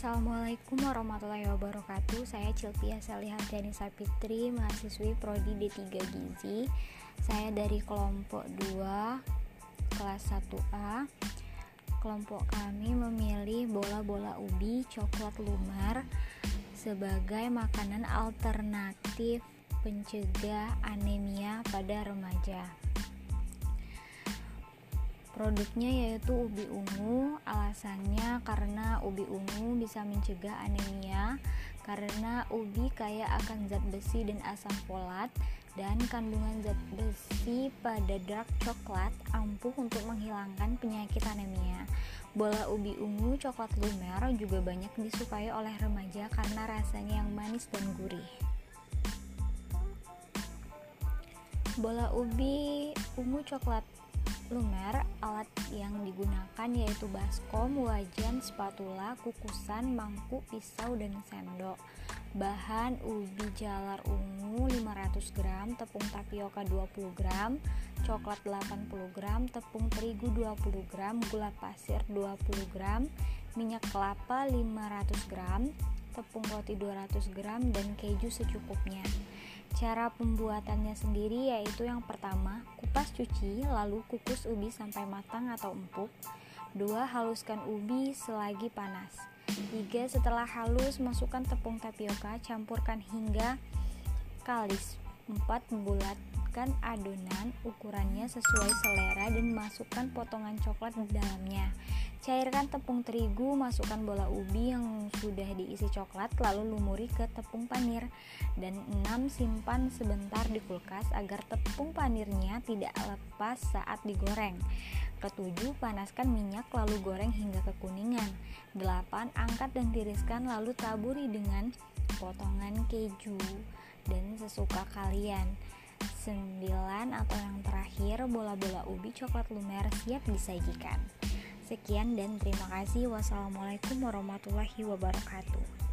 Assalamualaikum warahmatullahi wabarakatuh. Saya Cilpia Salihardani Sapitri Mahasiswi Prodi D3 Gizi. Saya dari kelompok 2 Kelas 1A Kelompok kami memilih bola-bola ubi coklat lumer Sebagai makanan alternatif pencegah anemia pada remaja Produknya yaitu ubi ungu, alasannya karena ubi ungu bisa mencegah anemia karena ubi kaya akan zat besi dan asam folat dan kandungan zat besi pada dark coklat ampuh untuk menghilangkan penyakit anemia. Bola ubi ungu coklat lumer juga banyak disukai oleh remaja karena rasanya yang manis dan gurih. Bola ubi ungu coklat lumer alat yang digunakan yaitu baskom, wajan, spatula, kukusan, mangkuk, pisau, dan sendok. Bahan ubi jalar ungu 500 gram tepung tapioka 20 gram coklat 80 gram tepung terigu 20 gram gula pasir 20 gram minyak kelapa 500 gram tepung roti 200 gram dan keju secukupnya Cara pembuatannya sendiri yaitu yang pertama, kupas cuci lalu kukus ubi sampai matang atau empuk. Dua, haluskan ubi selagi panas. Tiga, setelah halus masukkan tepung tapioka, campurkan hingga kalis. Empat, bulatkan adonan ukurannya sesuai selera dan masukkan potongan coklat di dalamnya. Cairkan tepung terigu, masukkan bola ubi yang sudah diisi coklat, lalu lumuri ke tepung panir. Dan 6. Simpan sebentar di kulkas agar tepung panirnya tidak lepas saat digoreng. Ketujuh, panaskan minyak lalu goreng hingga kekuningan. 8. Angkat dan tiriskan lalu taburi dengan potongan keju dan sesuka kalian. 9 atau yang terakhir, bola-bola ubi coklat lumer siap disajikan. Sekian dan terima kasih. Wassalamualaikum warahmatullahi wabarakatuh.